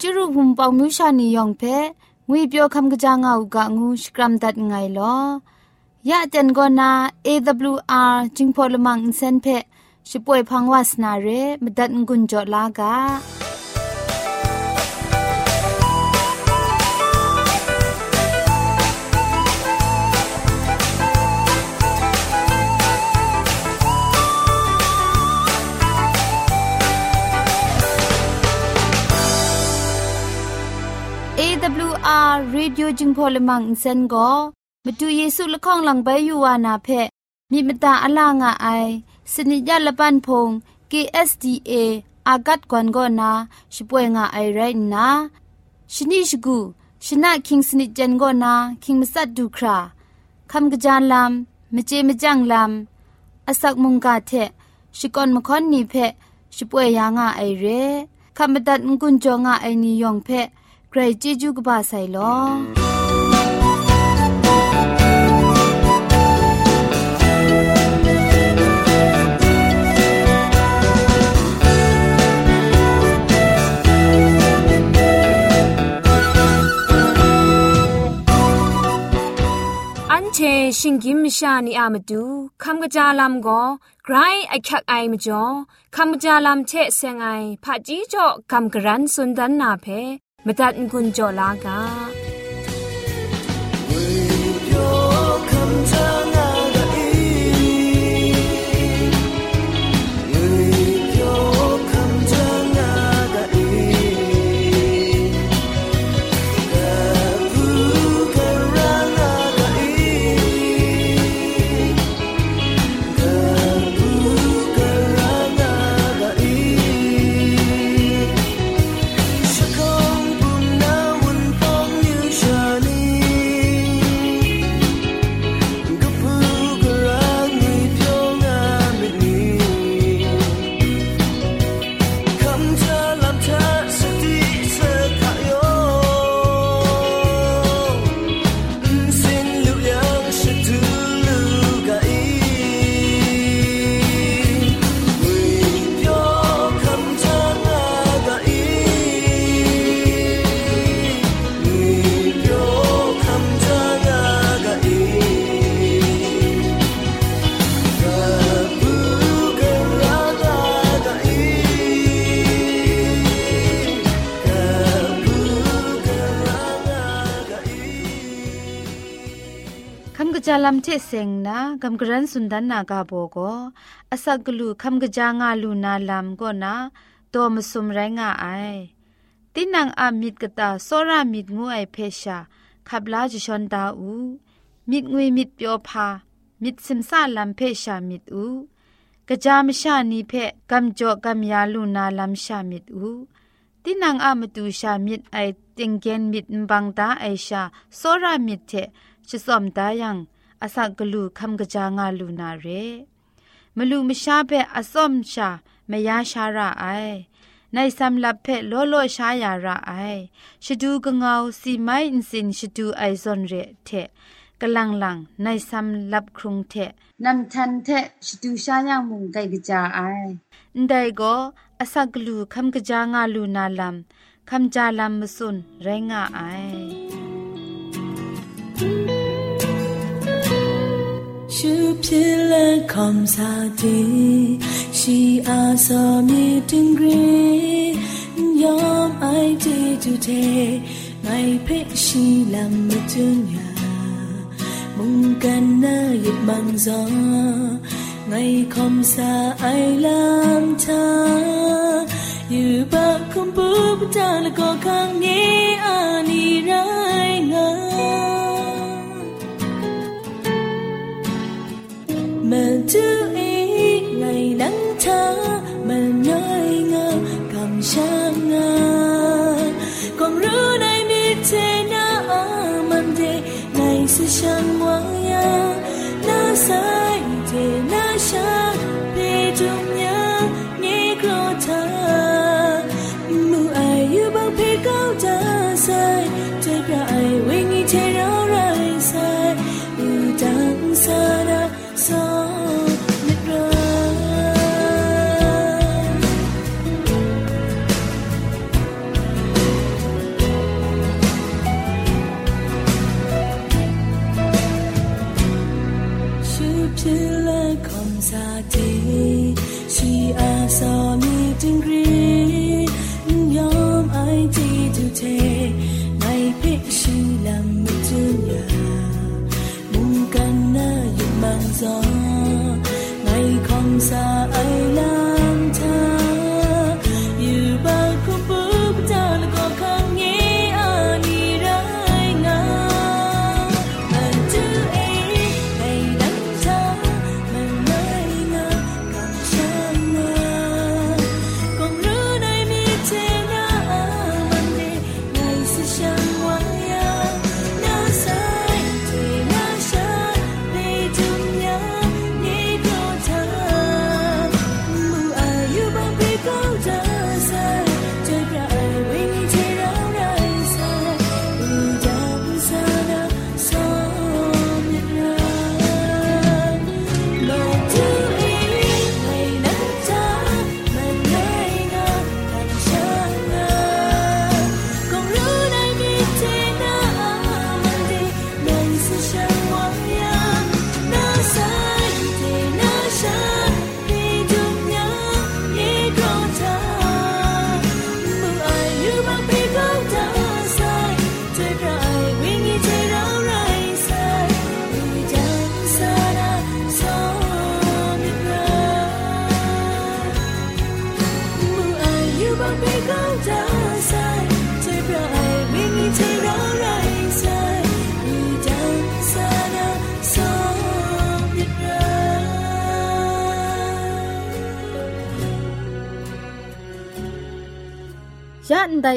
จุรุภุมปองมิวชานียองเพงวยเปียวคำกะจางเอากะงูสกรัมดัดไงลอยะเต็นกอนา AWR จิงพอลมังอินเซนเพช่วยพังวาสนาเรมดัดงุนจอลากา AWR Radio จึงพอลมังอินเซนก็มาดูเยซูละข้องหลังใบยูวานาเพมีมตาอลางอไอสนิยาละปันพง KSDA อากัดกวนก็นาช่วยงาไอไรนะชนิชกูชนะคิงสนิจันก็นาคิงมัสัดดูคราคำกระจานลำมเจมจังลำอาศักมุงกาเทชิกอนมคอนนีเพช่วยยางาไอเรคำบัดงกุนจงาไอนิยองเพ ใครจีจูกบาไซลอเชชิงกิมชานีอามาดูคำกระจาลำก็ไกรไอคักไอมาจ่อคำกระจาลำเชเซงไอผาจีจ่อคำกระรันสุนดันนาเพ มตัดกุญจลา ลัมเทเซงนากำกรันสุนดันนากาโบโกอาศักลูคำกะจางาลูนาลัมก็นาตัวมสุมไรงาไอตินังอามิดกตาโซรามิดงูไอเพชาขับลาจิชอนดาอูมิดงุยมิดเปียวพามิดซิมซาลัมเพชามิดอูกะจามชานีเพกำจอกำยาลูนาลัมชามิดอูตินังอามตูชามิดไอติงเกนมิดบังตาไอชาโซรามิดเทชิสอมตายัง အစကလူခမ်ကကြငါလူနာရဲမလူမရှားဘက်အစော့မရှာမရရှာရအိုင်နိုင်စမ်လဖက်လောလောရှားရရအိုင်ရှဒူကငေါစီမိုင်းစင်ရှဒူအိုင်ဇွန်ရဲထက်ကလန်လန်နိုင်စမ်လပ်ခရုံထက်နမ်ထန်ထက်ရှဒူရှားယမုန်ဂိုင်ကကြအိုင်ဒိုင်ကိုအစကလူခမ်ကကြငါလူနာလမ်ခမ်ကြလမ်မဆွန်ရဲငါအိုင် Shu pila kom sa ti Shi a so mi ting gri Yom ai ti tu te Mai pe shi lam mi tu nhà Mung kan na yip man gió Ngày không sa ai làm cha, Yu ba không búp ta là có khang nghe ani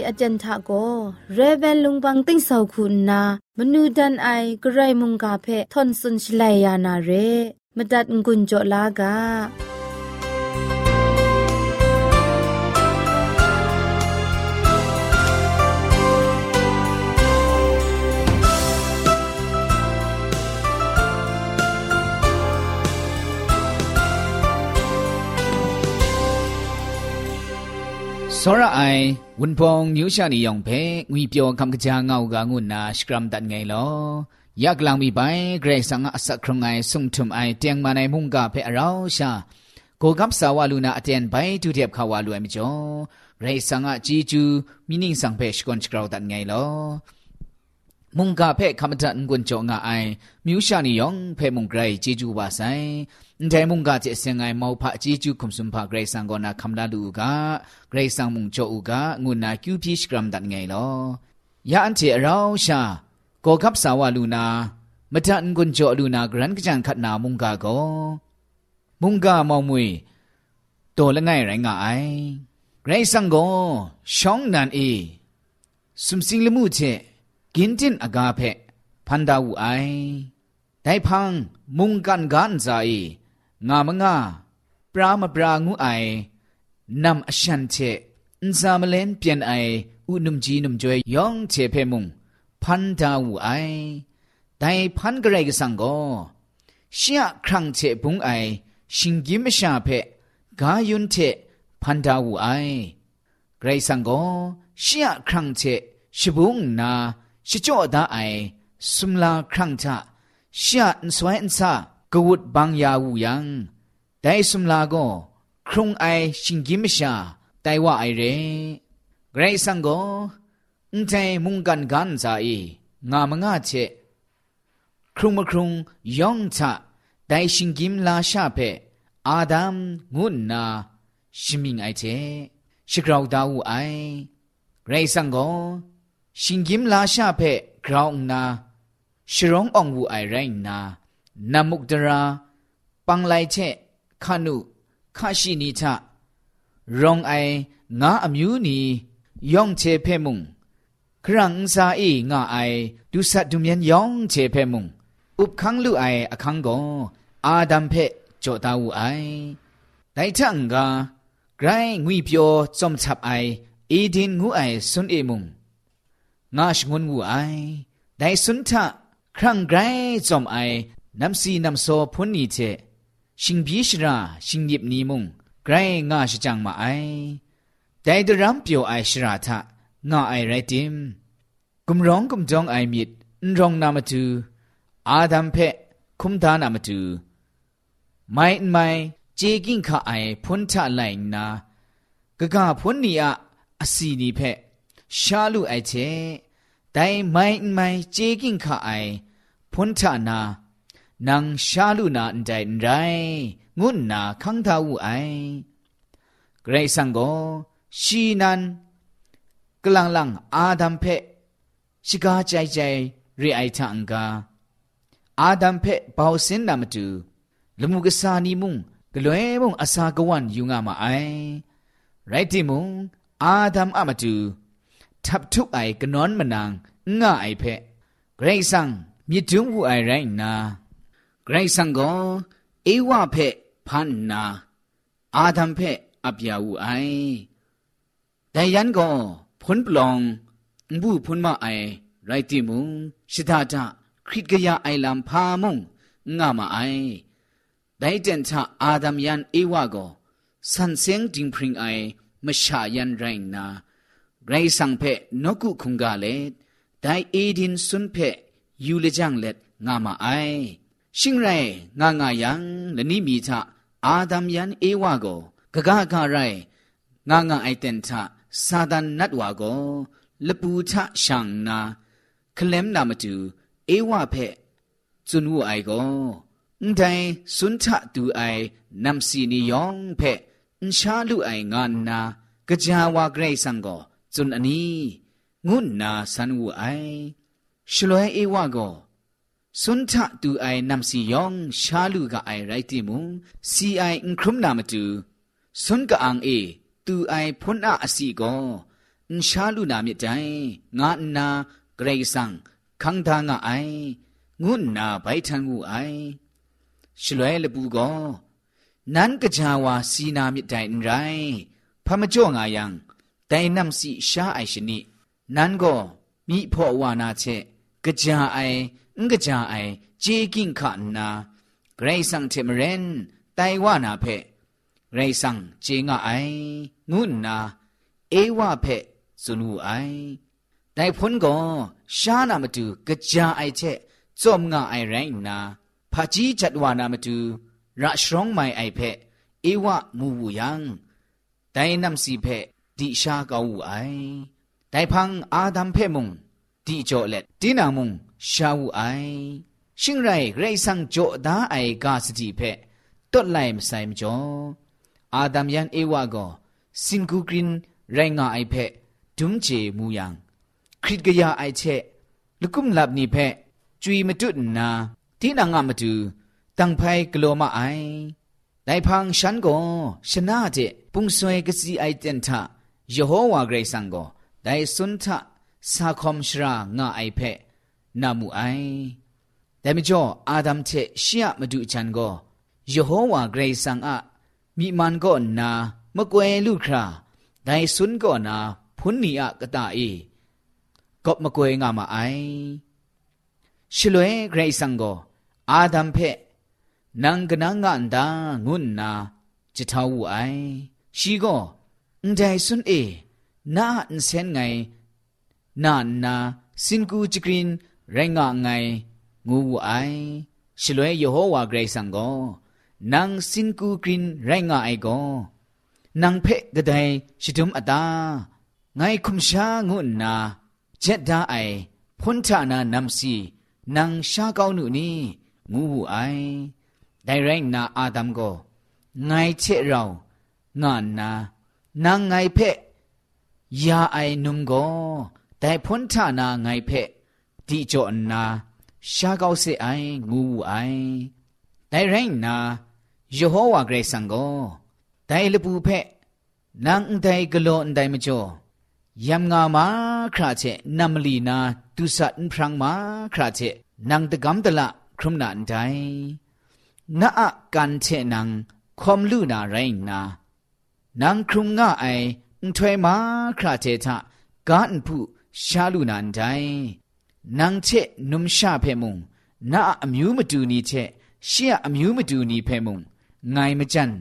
อาจารย์ทาโกเรเบลลุงบังติ้งสาคุณนามนูดันไอกระไรมุงกาเพทอนสุนชลายานาเรมดัดงุนจลากา စောရအိုင်ဝန်ဖုံညူရှာနေယောင်ဖဲငွေပြောကံကကြာငောက်ကငုနာစကရမ်တန်ငယ်လောယက်လောင်မီပိုင်ဂရေဆန်အစခရုံငိုင်ဆုံထုံအိုင်တຽງမနိုင်မုန်ကဖဲအရောရှာကိုကပ်ဆာဝလူနာအတန်ပိုင်တူတဲ့ခါဝလူအမကျော်ဂရေဆန်အជីကျူမီနင်းဆောင်ဖဲရှကွန်ချကရောတန်ငယ်လော မုန်ကဖဲခမတန်ကွန်ချောငါအိုင်မြူရှာနီယောင်ဖဲမုန်ဂရိုင်ဂျီဂျူပါဆိုင်ဒဲမုန်ကကျစင်ငိုင်မောဖာဂျီဂျူခုံစွန်ဖာဂရိုင်ဆန်ကောနာခမလာလူကဂရိုင်ဆန်မုန်ချောဦးကငုနာကျူပြီစကရမ်ဒတ်ငိုင်လောယာအန်တီအရောင်းရှာကောကပ်ဆာဝလူနာမတန်ကွန်ချောလူနာဂရန်ကကြန်ခတ်နာမုန်ကကောမုန်ကမောင်မွေတော်လငိုင်ရိုင်းငါအိုင်ဂရိုင်ဆန်ကောရှောင်းနန်အေစွမ်စင်းလမှုချက် กรซังโกช่องนันเอสุมสิงละมุเจกินอากาเพพันดาวไอได้พังมุงกันกันใจงามงาปรามปรางูไอนำอชันเชอินซามเลนเปลี่ยนไออุนุมจีนุมจวยยองเชเพมุงพันดาวไอแต่พันกระไรกสังก็เชียครั้งเชปุงไอชิงกิมชาเพกายุนเชพันดาวไอไกรสังก็เชียครั้งเชชิบุงนา 是叫他爱，什么啦？看他下算他格物帮呀无恙，带什么啦个？空爱心金么下，带我爱人，来上个，唔在梦干干在意，我们阿切，空么空养他，带心金拉下呗，阿当我那，生命爱切，是搞到我爱，来上个。 เทมุงกันกันซาอีงามงาเชครุงมครุงยองชะได้ชิงกิมลาชาเพอาดัมงุนนาชิมิงไอเชชิกราวดาวูไอเกรซังโกชิงกิมลาชาเพกราวนาชรององวูไอไรนานามุกดราปังไลเชခနုခရှိနီချရောင်အိုင်ငါအမျိုးနီယောင်ချေဖဲမုံခရန့်စာအေငါအိုင်ဒုဆတ်ဒုမြန်ယောင်ချေဖဲမုံဥပခန်းလူအိုင်အခန်းကောအာဒမ်ဖဲကြောတာဝူအိုင်ဒိုင်ထန်ကဂရိုင်းငွေပြောစုံချပ်အိုင်အေဒင်ငူအိုင်စွန်အေမုံ งาชงวนงูไอได้สุนทะครั้งไกรจอมไอน้ำซีน้ำโซพุนนีเจชิงบีชราชิงหยิบนีมุงไกรงาชจังมาไอได้ดรัมเปียวไอชราทะงาไอไรติมกุมร้องกุมจองไอมิดนรองนามาตูอาดัมเพะคุมทานามาตูไม่ไม่เจกิงข้าไอพุนท่ะไลนา กะกาพุนนีอะอสีนีเพะ ชาลูไอเชแต่ไม่ไม่เจกิงข้าไอพุนทานานังชาลูนาอันใจไรงุนนาคังทาวูไอเกรซังโกชีนันกลังลังอาดัมเพชิกาใจใจรีไอทังกาอาดัมเพเบาสินนามตูลมุกสานีมุงกลวยมุงอาสากวันยุงามาไอไรติมุงอาดัมอามาตู ทับทุกไอกนอนมนางง่ายเพะไกรสังมีจุงหูไอไรนาไกรสังก็เอวะเพะพันนาอาดัมเพะอัยาวูไอแต่ยันก็พ้นปลองบูพ้นมาไอไรติมุงชิดาจาคริตกยาไอลำพามุงง่ามาไอไดเดนทาอาดัมยันเอวะก็สันเสียงจิงพริงไอมชายันแรงนา ရိုင်းနာဂရိတ်ဆန်ဖက်နော့ကုခုံကလေဒိုင်အေဒင်ဆွန်ဖက်ยูเลจังเล็ดงามาไอชิงไรงางายังและนี่มีทะอาดัมยันเอวาโกกะกะกะไรงางาไอเตนทะซาดานนัดวาโกลปูทะชังนาคลมนามาตูเอวาเพจุนวูไอโกအန်တိုင်စွန်ထတူအိုင်နမ်စီနီယောင်ဖဲအန်ရှာလူအိုင်ငါနာကြာဝါဂရိတ်ဆန်ကို ဇွန်အနီငုနာဆန်ဝအိုင်ရှလွဲအေဝကောစွန်ထတူအိုင်နမ်စီယောင်ရှာလူကအိုင်ရိုက်တိမုံစီအိုင်အင်ခရုမနာမတူစွန်ကအန်အေတူအိုင်ဖွန်းအအစီကောအန်ရှာလူနာမြတိုင်ငါအနာဂရိဆန်ခန်းသာငါအိုင်ငုနာဘိုင်ထန်ကူအိုင်ရှလွဲလပူကောနန်ကကြာဝါစီနာမြတိုင်ရိုင်ဖမကြော့ငါယံ ลวยละปูก็นั้นกะจาวาสีนามิใจไรพะมจ่องายังแต่นำสีชาไอชนินั้นก็มีพ่อวานาเชกะจาไองกะจาไอเจกิงขะนาเกรซังเทมเรนไตวานาเพเกรซังเจงะไองุนนาเอวะเพสุนูไอแต่พ้นก็ชานามาดูกะจาไอเชจอมงะไอไรนาพาจีจัดวานามาดูระชรองไมไอเพเอวะมูวูยังแต่นำสีเพดิ ဒီရှာကောင်းဦးအိုင်တိုင်ဖန်အာဒမ်ဖဲမုံဒီကြောလက်ဒီနာမုံရှာဦးအိုင်ရှင်ရိုင်ဂရိတ်ဆန်ကြောဒါအိုင်ကာစတိဖဲတွတ်လိုက်မဆိုင်မကျော်အာဒမ်ယန်ဧဝါကောစင်ကူဂရင်ရိုင်ငါအိုင်ဖဲဒုံချေမူယံခရစ်ကရအိုင်ချက်လကုမ်လပ်နိဖဲကျွီမတုနာတိနာငါမတူတန်ဖိုင်ဂလိုမအိုင်နိုင်ဖန်ရှန်ကောရှနာတဲ့ပုန်ဆွဲကစီအိုင်တန်ထ ယေဟောဝါဂရိတ်ဆန်ကိုဒိုင်စွန်ထสาคอมชรางาไอเพนามูไอแต่ไม่จ่ออาดัมเทเชียมาดูฉันก็ยโฮวาเกรซังอะมีมันก็นามะกวยลูกคราได้สุนก็นาพุนนีอะกะตาเอกบมะกวยงามาไอชิลเวเกรซังก็อาดัมเพนังกนังงันดางุนนาจิทาวูไอชีก็อัน ใจสุนเอนาอันเซนไงนานาสินกูจิกรินไรงะไงงูวูไอชลวยยโฮวาเกรซังโกนางสินกูกรินไรงะไอโกนางเพะกะไดชิดุมอตาไงคุมชางูนาเจ็ดดาไอพุนทานานำซีนางชาเกาหนูนี่งูวูไอไดไรนาอาดัมโกไงเชเรางานนา นางไงเพะยาไอนุมโกแต่พ้นท่านาไงเพะดีจอนาชาเกาเสไองูไอแต่ไรนาเยโฮวาเกรซังโกแต่ลปูเพะนางแต่กโลนแต่มจ่อยำงามาคราเชนัมลีนาตุสัตนพรังมาคราเชนางตะกำตะละครุมนันไดนาอะกันเชนางคอมลูนาไรนา นางครุมง่าไอถวยมาคราเชทะกานผู้ရှာလူနန်တိုင်နန်းချက်နုံရှာဖဲမုံနာအမျိုးမတူနီချက်ရှေ့အမျိုးမတူနီဖဲမုံငိုင်မကြန်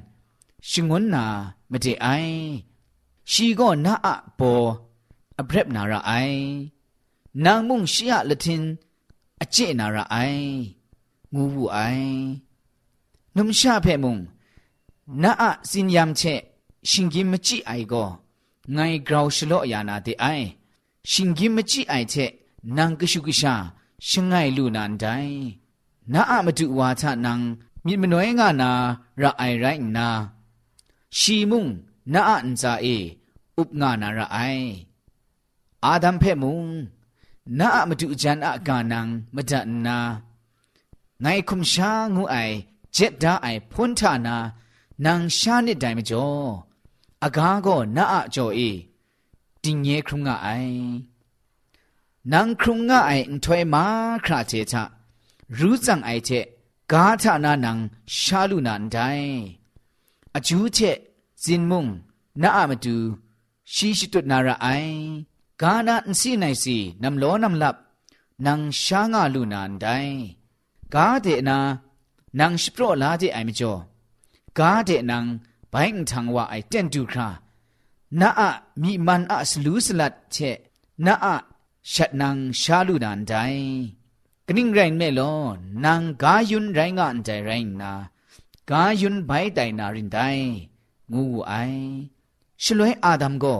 ရှင်ငွန်းနာမတေအိုင်ရှီကောနာအဘောအဘရက်နာရအိုင်နာမုံရှေ့လတင်အကျင့်နာရအိုင်ငူဘူးအိုင်နုံရှာဖဲမုံနာအစင်ယမ်ချက် ရှင်ကြီးမကြည့်အိုင်ကောငိုင်ဂရောရှလောအယာနာတေအိုင် ชิงกิมมจิไอเทนังกชุกชาชงไงลูนันไดนาอะมาดูวาทะนังมิมนวยงานาระไอไรนาชีมุงนาอันซาเออุปงานาระไออาดัมเพมุงนาอะมาดูจันอะกานังมดันนาไงคุมชางูไอเจ็ดดาไอพุนทานานังชานิดไดมจ่ออากาก็นาอะจ่อเอติงเยครุงงะไอนังครุงงะไอถวยมาคราเจทะรู้จังไอเจกาทานานังชาลุนันไดอจูเจจินมุงนาอ ะมาดูชีชิตุนาระไอกานาอินสีไนสีนำโลนำลับนังชางาลุนันไดกาเดนานังสโปรลาเดไอมจ่อกาเดนังไปทังว่าไอเตนดูครานาอะมีมันอะสลูสลัดเชนา ဘိုင်းထံဝအိုင်တန်တူခရာနာအမိမန်အစလူးစလတ်ချက်နာအရှတ်နန်းရှာလူဒန်တိုင်းကနင်းရိုင်းမဲလောနန်ဂါယွန်းရိုင်းကန်တိုင်ရိုင်းနာဂါယွန်းဘိုင်တိုင်နာရင်တိုင်းငူအိုင်ရှလွဲအာဒမ်ကို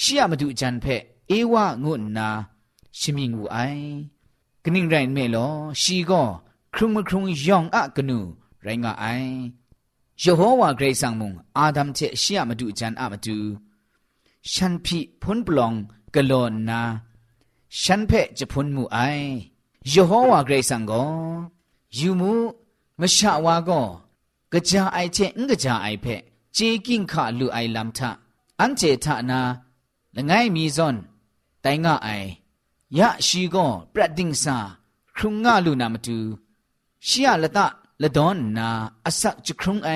ရှီယမဒူအချန်ဖက်အေဝငုနာရှမိငူအိုင်ကနင်းရိုင်းမဲလောရှီကောခရုမခရုံယောင်အကနူရိုင်းကအိုင် ဖိဖွန်ပလောင်ဂလောနာရှန်ဖဲဂျဖွန်မူအိုင်ယေဟောဝါဂရိတ်ဆောင်ကိုယူမှုမရှာဝါကိုကြာအိုက်ချက်ငကြာအိုက်ဖဲဂျေကင်ခလူအိုင်လမ်ထအန်ချေထနာလငိုင်းမီဇွန်တိုင်ငါအိုင်ယရှိကိုပရဒင်းစာခုံငါလူနာမတူရှီယလတ ละดอนนาอสักจะครุงไอ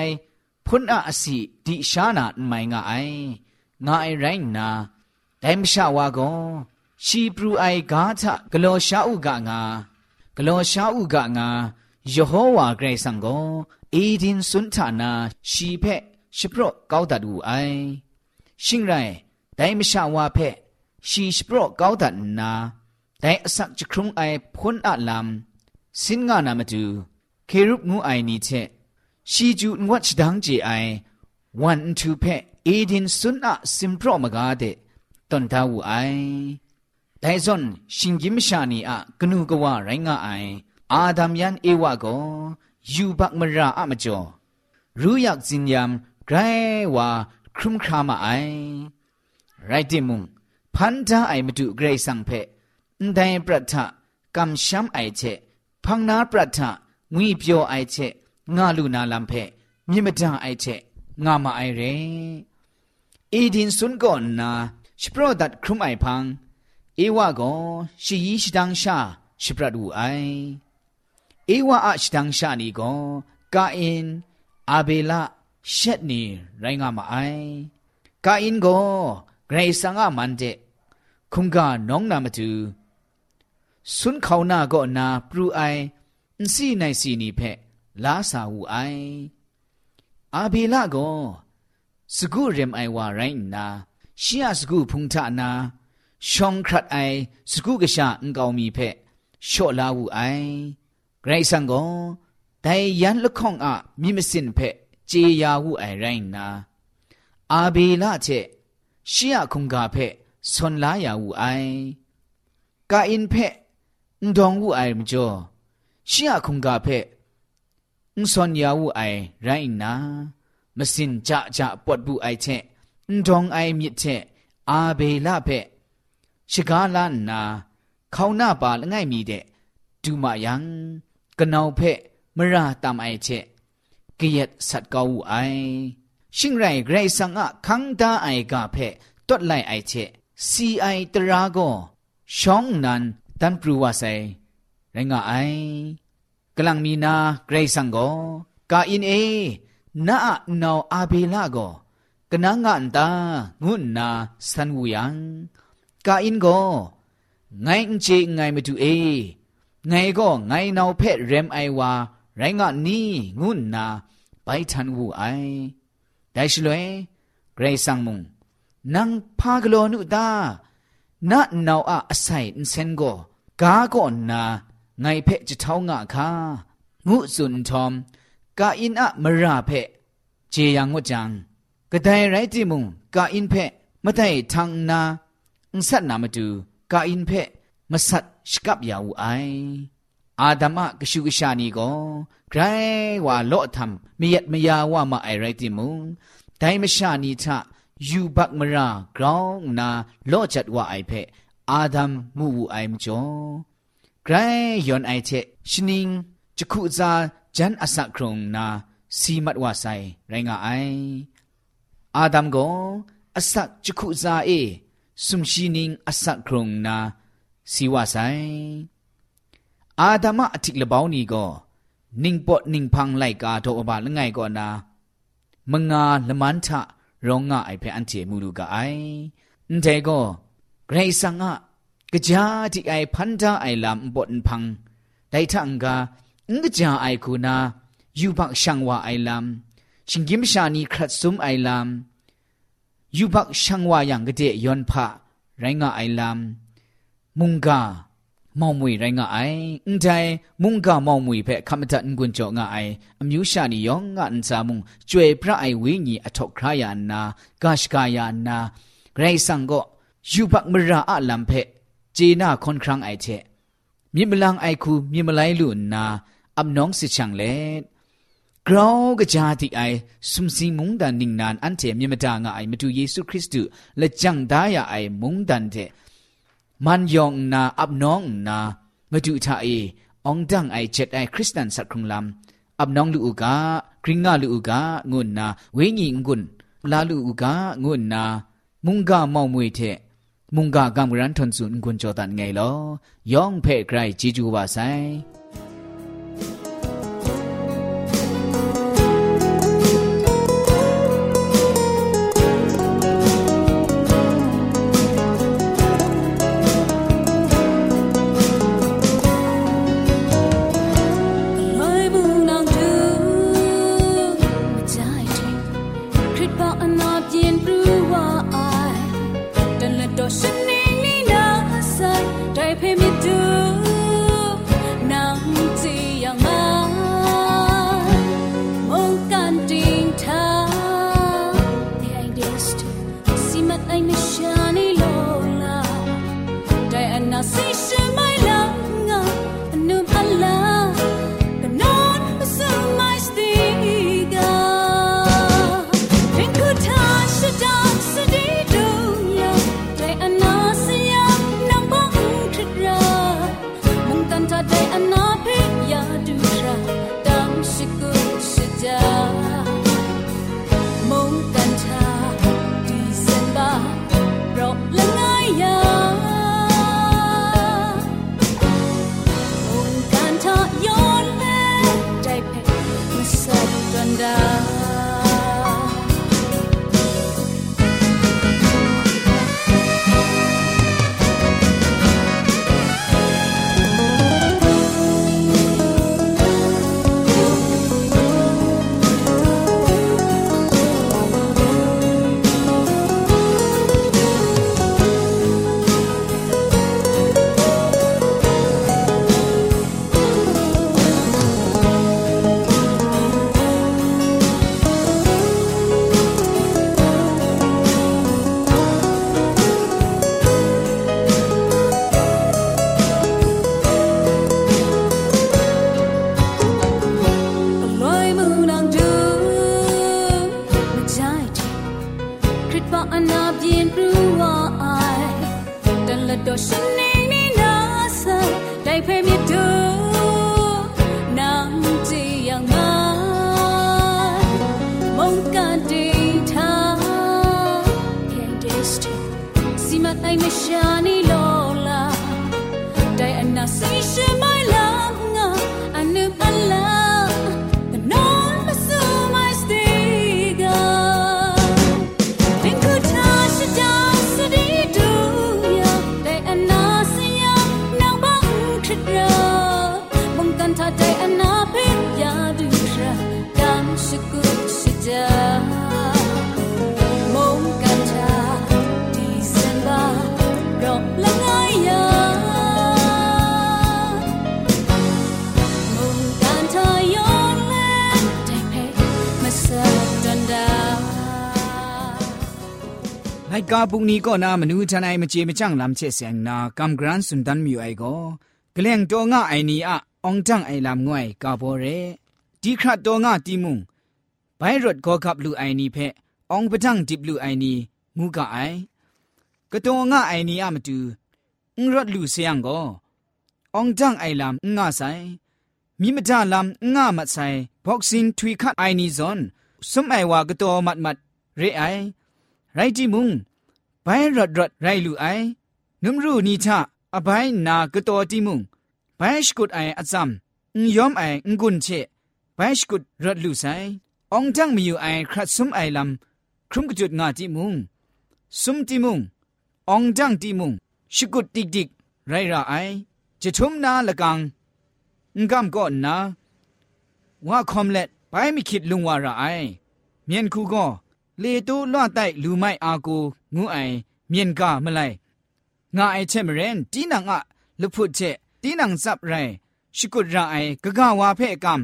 พุนอาอสิดิชานาไม่งาไองาไอไรนาแต่มชาวาโกชีปรูไอกาทะกโลชาอุกะงากโลชาอุกะงายโฮวาเกรซังโกเอดินสุนทานาชีเพชิโปรก้าวตัดอูไอชิงไรแต่มชาวาเพชีชิโปรก้าวตัดนาแต่อสักจะครุงไอพุนอาลำสินงานามาดู เครุปงูไอนี้เชชีจูนวัชดังเจไอวันทูเพเอดินสุนอะซิมโปรมกาเดตอนทาวไอแต่ซอนชิงกิมชานีอะกนูกว่าไรงาไออาดัมยันเอวะโกยูบักมราอะมจ่อรู้อยากจินยามไกรว่าครุมครามาไอไรติมุงพันธะไอมาดูเกรซังเพนไดปรัทะกำช้ำไอเชพังนาปรัทะ ငွေပြောအိုက်ချက်ငါလူနာလမ်ဖဲမြင့်မတန်အိုက်ချက်ငါမအိုင်ရဲအီဒင်စွန်ကောနာစပရောဒတ်ခရုမိုင်ဖန်းဧဝကောရှီယီရှတန်းရှာစပရဒူအိုင်ဧဝအရှတန်းရှာနီကောကာအင်အာဘေလာရှက်နီရိုင်းငါမအိုင်ကာအင်ကိုဂရေဆာငါမန်တဲ့ခုံကနောင်းနာမတူစွန်ခေါနာကောနာပရူအို င်စီနိုင်စီနီဖက်လာစာဝူအိုင်အာဘေလာကိုစကုရမ်အိုင်ဝါရိုင်းနာရှီယစကုဖုန်ထနာရှောင်းခရတ်အိုင်စကုကရှာအန်ကောင်မီဖက်ရှော့လာဝူအိုင်ဂရိတ်ဆန်ကိုဒိုင်ယန်လခေါင်အမြင့်မစင်ဖက်ဂျေယာဝူအိုင်ရိုင်းနာအာဘေလာချက်ရှီယခုံကဖက်ဆွန်လာယာဝူအိုင်ကာအင်ဖက်အန်ဒေါငဝူအိုင်မကျော် ชิอคุงกาเพอซอนยาวูไอไรนะมสินจะจะปวดบูไอเชอุดองไอมิเชอาเบลาเพชิกาลานาเขาหน้าบาละง่ายมีเดดูมายังกะนาวเพมราตามไอเชกิยตสัตกาวูไอ ชิงไรไกรสังอะคังตาไอกาเพตดไลไอเชซีไอตราโกชองนั้นตันปรูวาไซไรงาไอ ลังมีนาเกรซังโกกาอินเอนาอนาวอาเบลาโกกนางอันตางุนนาสันวูยังกาอินโกไงเจไงมาดูเอไงก็ไงนาวเพชรเรมไอวาไรงานนี้งุนนาไปทันวูไอได้ชลวยเกรซังมุงนังพากโลนุตานาอนาอาไซน์เซนโกกาโกนา ไงเพะจะเท่างะคางูสุนทอมกาอินอะมราเพะเจยังวจังกระไดไรติมุงกาอินเพะมะไดทางนาอุสัตนามาดูกาอินเพมาสัตชกับยาวไออาดัมะกชูกชานีก็ใครว่าโลทำมียัดมยาว่ามาไอไรติมุงแต่มชานีทะยูบักมรากรองนาโลจัดว่าไอเพอาดัมมูวูไอมจ่อ ใครย้อนไอเทชนิงจะคุซาจันอสักครงนาสีมัดว่าไซไรงาไออาดัมก็อสักจะคุซาเอสุมชีนิงอสักครงนาสีว่าไซอาดามะอธิกละบาวนี่ก็นิ่งปอดนิ่งพังไลกาโตอบาละไงก็นามงาละมันทะร้องงะไอเพอันเจมูลูกะไออันเจก็เกรซังอะ กะจาที่ไอพันธาไอลำปอดพังไดทังกาอันกะจาไอคูนายูบักช่างว่าไอลำชิงกิมชานีครัดซุมไอลำยูบักช่างว่าอย่างกะเดยอนพะไรงะไอลำมุงกาမောင်မွေရိုင်းငါအိုင်အန်တိုင်မုန်ကမောင်မွေဖဲခမတန်ကွန်ကြောငါအိုင်အမျိုးရှာနီယောငါအန်စာမုန်ကျွေပြအိုင်ဝင်းကြီးအထောက်ခရယာနာဂါရှကာယာနာဂရိဆန်ကိုယူဘတ်မရာအလ จีน่าคนครั้งไอเทมีมลังไอคูมีมลัยลุนนาอับน้องสิช่างเลกรากระจาติไอสุมสิมุงดันนิงนานอันเทมีมดางไอมาดูเยซูคริสต์และจังดายาไอมุงดันเทมันยองนาอับน้องนามาดูทาเอองดังไอเจ็ดไอคริสตันสักครุงลำอับน้องลูกกากริงงาลูกกางุนนาเวงิงุนลาลูกกางุนนา มุงกาเมาเมวยเท มุงกากำรันทนสุนกุนจอตันไงลอยองเพ่ไกรจีจูวาไซ 我心里的那色谁来陪 ไลกาบุงนี้ก็นามนูทนายมเจมจังลำเชเสียงนากำกรันสุนดันมิวไอโก็กลงตัวง่าไอนี้อะองจังไอลำงวยกาโบเรดีครัดตัวง่าตีมุงไปรถก็ขับลูไอนี้เพองปะจังดิบลูไอนี้งูกะไอกระตัวง่าไอนี้อะมาดูงรถลูเสียงก็องจังไอลำง่าใสมีมจาลำง่ามัดใส่บ็อกซิงทวีคัดไอนี้ซอนสมัยว่ากระตัวมัดมัดเรไอ ไรจิมุงไปรถรถไรลูไอนุมรูนีชะอบายนากระตัวติมุงไปสกุดไออัซัมยอมไองุนเชไปสกุดรถลูไซองจังมีอยู่ไอครัดซุมไอลำครุมกจุดงาติมุงซุมติมุงองจังติมุงสกุดดิกดิกไรระไอจะทุมนาละกังงามก่อนนะว่าคอมเล็ตไปไม่คิดลุงว่าระไอเมียนคูก็ လေတူးလွတ်တိုက်လူမိုက်အာကိုငူးအိုင်မြင်ကမလိုက်ငါအိုင်ချက်မရင်တီနန်ကလူဖုတ်ချက်တီနန်စပ်ရိုင်ရှိကုရအိုင်ဂဂဝါဖဲ့ကမ်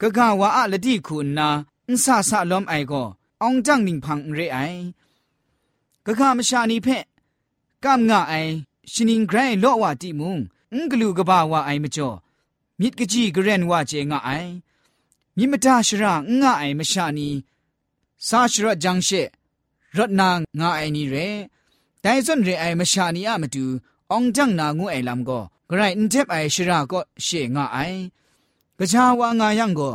ဂဂဝါအလတိခုနာအင်းဆဆလုံးအိုင်ကိုအောင်ကြန့်နင်းဖန်ရဲအိုင်ဂဂမရှာနီဖဲ့ကမ်ငါအိုင်ရှင်င်ဂရိုင်လော့ဝါတီမုံအင်္ဂလူကဘာဝါအိုင်မကျော်မြစ်ကကြီးဂရန်ဝါကျေငါအိုင်မြစ်မတာရှရာငါအိုင်မရှာနီ ไอมจ่อมิดกะจีกะเรนวาเจงะไอมิมตาชรางะไอมชานีซาชรจังเชรถนางงาไอนี่เรแต่ส่วนเรไอมชานีอะมาดูองจังนางูไอลำก็ไกรอินเทปไอชราก็เชงาไอกะชาวางายังก็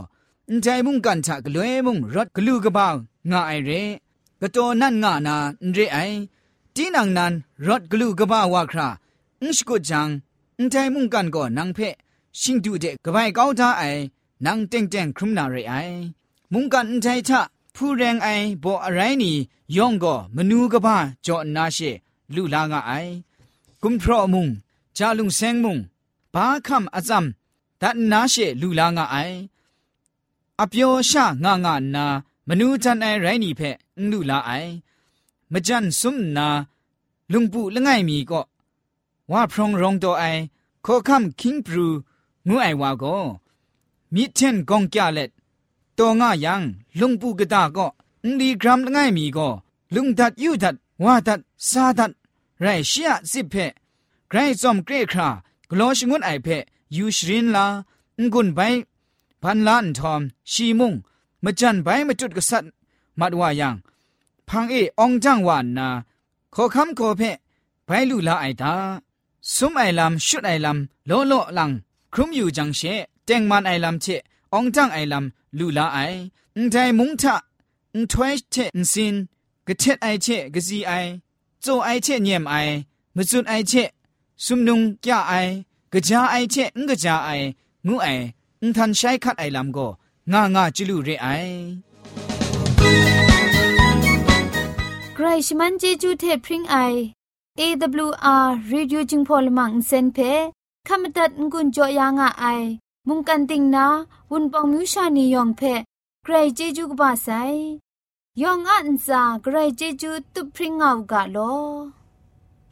อินใจมุงกันทะกลวยมุงรถกลูกบ่าวงาไอเรกะโตนั่นงานาเรไอตีนังนั้นรถกลูกบ่าวว่าคราอิสกุจังอินใจมุงกันก็นังเพชิงดูเดกะไปก้าวทาไอนังเต็งเต็งครุมนาเรไอมุงกันอินใจทะ ผู้แรงไอบ่อะไรนี่ย่องก็มนูกบ้าจอนาเชลูลางไอกุมพรอมุงจาลุงเซงมุงบาคำอาซัมดันนาเชลูลางไออเปียวชางางานามนูจันไอไรนี่เพลูลาไอมจันซุมนาลุงปูละไงมีก็ว่าพรองรองตัวไอขอคำคิงปรูงูไอว่าก็มิเช่นกองแกเล็ด ตัวง่ายังลุงปูกะตาก็อุลีกรัมง่ายมีก็ลุงดัดยูดัดว่าดัดซาดัดไรเชียสิเพไกรซอมเกรครากลชงุนไอเพ่ยูชรินลางุนไปพันล้านทอมชีมุงมาจันไปมาจุดกษัตริย์มัดว่ายังพังเอองจังวานนาขอคำขอเพ่ไปลูลาไอตาสมไอลำชุดไอลำโลโลลังครุมอยู่จังเชเจงมันไอลำเช องจังไอลำลูลาไออุ้งใจมุงทะอุ้งถวยเชอุ้งซินกะเท็ดไอเชกะซีไอโจไอเชเนียมไอมจุนไอเชซุมนุงกะไอกะจาไอเชอุ้งกะจาไองูไออุ้งทันใช้คัดไอลำก็งางาจิลุเรไอใครชมันเจจูเทพริงไอ AWR Reducing Polymer Insen ขมตัดงุนจอยางอ้าย มุงกันติงนาวุนปองมิวชานียองเพใครเจจูกบาไซยองอันซาใครเจจูตุพริ้งเอากาโล